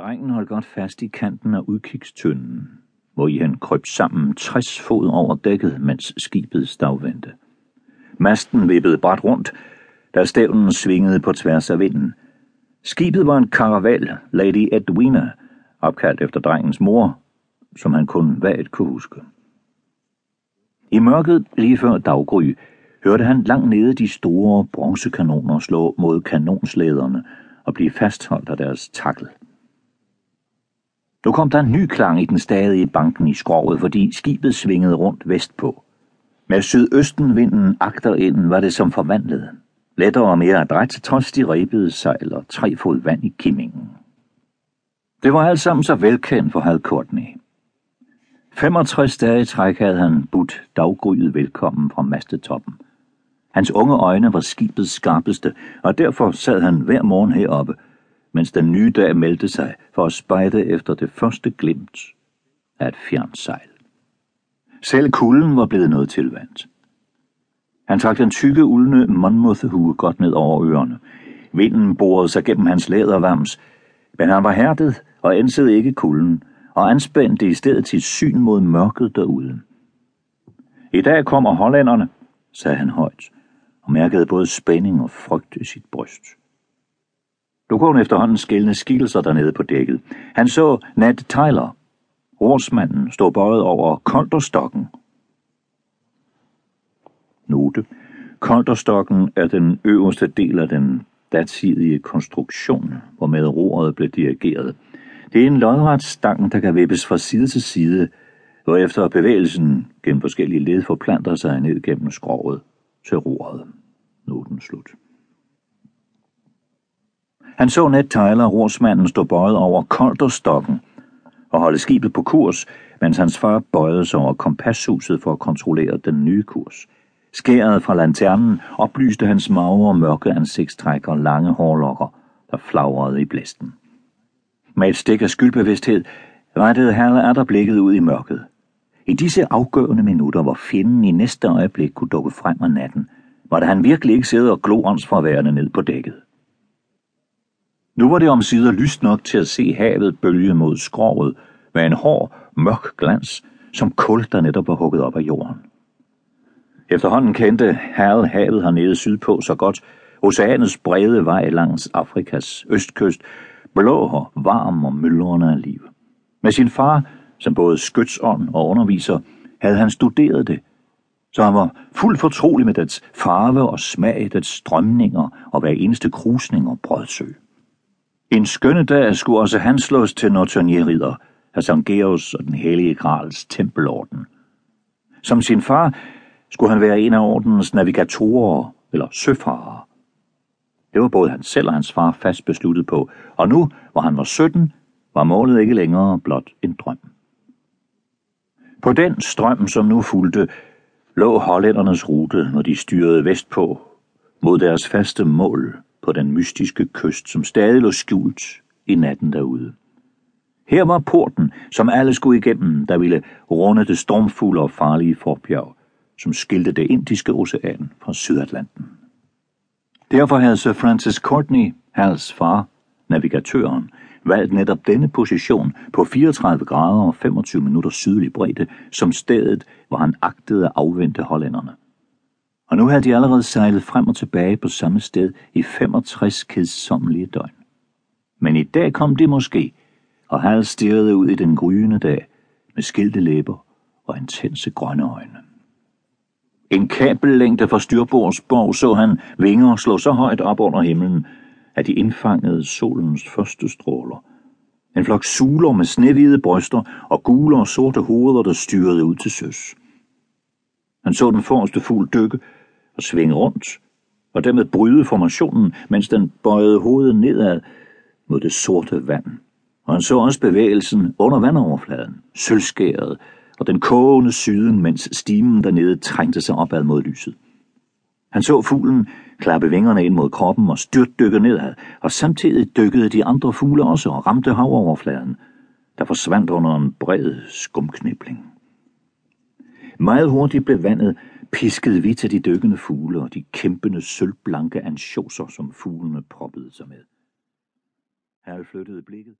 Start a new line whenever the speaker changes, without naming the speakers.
Drengen holdt godt fast i kanten af udkigstønden, hvor i han kryb sammen 60 fod over dækket, mens skibet stavvendte. Masten vippede bræt rundt, da stævnen svingede på tværs af vinden. Skibet var en karavel, Lady Edwina, opkaldt efter drengens mor, som han kun vagt kunne huske. I mørket lige før daggry hørte han langt nede de store bronzekanoner slå mod kanonslæderne og blive fastholdt af deres takkel. Nu kom der en ny klang i den stadige banken i skrovet, fordi skibet svingede rundt vestpå. Med sydøstenvinden agterinden var det som forvandlet. Lettere og mere adræt, trods de rebede sejl og tre fod vand i kimmingen. Det var alt sammen så velkendt for Hal Courtney. 65 dage i træk havde han budt daggryet velkommen fra mastetoppen. Hans unge øjne var skibets skarpeste, og derfor sad han hver morgen heroppe – mens den nye dag meldte sig for at spejde efter det første glimt af et fjernt sejl. Selv kulden var blevet noget tilvandt. Han trak den tykke uldne monmouthhue godt ned over ørerne. Vinden borede sig gennem hans lædervams, men han var hærdet og ansede ikke kulden, og anspændte i stedet sit syn mod mørket derude. I dag kommer hollænderne, sagde han højt, og mærkede både spænding og frygt i sit bryst. Du kunne hun efterhånden skældne skikkelser dernede på dækket. Han så Nat Tyler. Rorsmanden stod bøjet over kolderstokken. Note. Kolderstokken er den øverste del af den datidige konstruktion, hvormed roret blev dirigeret. Det er en lodret stang, der kan vippes fra side til side, hvorefter bevægelsen gennem forskellige led forplanter sig ned gennem skroget til roret. Noten slut. Han så net Tyler, rorsmanden, stå bøjet over kolderstokken og holde skibet på kurs, mens hans far bøjede sig over kompashuset for at kontrollere den nye kurs. Skæret fra lanternen oplyste hans magre mørke ansigtstræk og lange hårlokker, der flagrede i blæsten. Med et stik af skyldbevidsthed rettede Halle der blikket ud i mørket. I disse afgørende minutter, hvor fjenden i næste øjeblik kunne dukke frem af natten, var det han virkelig ikke sidde og glo åndsforværende ned på dækket. Nu var det omsider lyst nok til at se havet bølge mod skroget med en hård, mørk glans, som kul, der netop var hugget op af jorden. Efterhånden kendte Hal havet hernede sydpå så godt, oceanets brede vej langs Afrikas østkyst, blå og varm og myldrende af liv. Med sin far, som både skytsånd og underviser, havde han studeret det, så han var fuldt fortrolig med dets farve og smag, dets strømninger og hver eneste krusning og brødsø. En skønne dag skulle også han slås til Nortonierridder Hassan St. Georgs og den hellige Grals tempelorden. Som sin far skulle han være en af ordens navigatorer eller søfarere. Det var både han selv og hans far fast besluttet på, og nu, hvor han var 17, var målet ikke længere blot en drøm. På den strøm, som nu fulgte, lå hollændernes rute, når de styrede vestpå mod deres faste mål – på den mystiske kyst, som stadig lå skjult i natten derude. Her var porten, som alle skulle igennem, der ville runde det stormfulde og farlige forbjerg, som skilte det indiske ocean fra Sydatlanten. Derfor havde Sir Francis Courtney, Hals far, navigatøren, valgt netop denne position på 34 grader og 25 minutter sydlig bredde som stedet, hvor han agtede at afvente hollænderne og nu havde de allerede sejlet frem og tilbage på samme sted i 65 kedsommelige døgn. Men i dag kom det måske, og Hal stirrede ud i den gryende dag med skilte læber og intense grønne øjne. En kabellængde fra styrbordsborg så han vinger slå så højt op under himlen, at de indfangede solens første stråler. En flok suler med snehvide bryster og gule og sorte hoveder, der styrede ud til søs. Han så den forreste fugl dykke og svinge rundt, og dermed bryde formationen, mens den bøjede hovedet nedad mod det sorte vand. Og han så også bevægelsen under vandoverfladen, sølvskæret, og den kogende syden, mens stimen dernede trængte sig opad mod lyset. Han så fuglen klappe vingerne ind mod kroppen og styrt dykke nedad, og samtidig dykkede de andre fugle også og ramte havoverfladen, der forsvandt under en bred skumknibling. Meget hurtigt blev vandet piskede vi til de dykkende fugle og de kæmpende sølvblanke ansjoser, som fuglene proppede sig med. Her flyttede blikket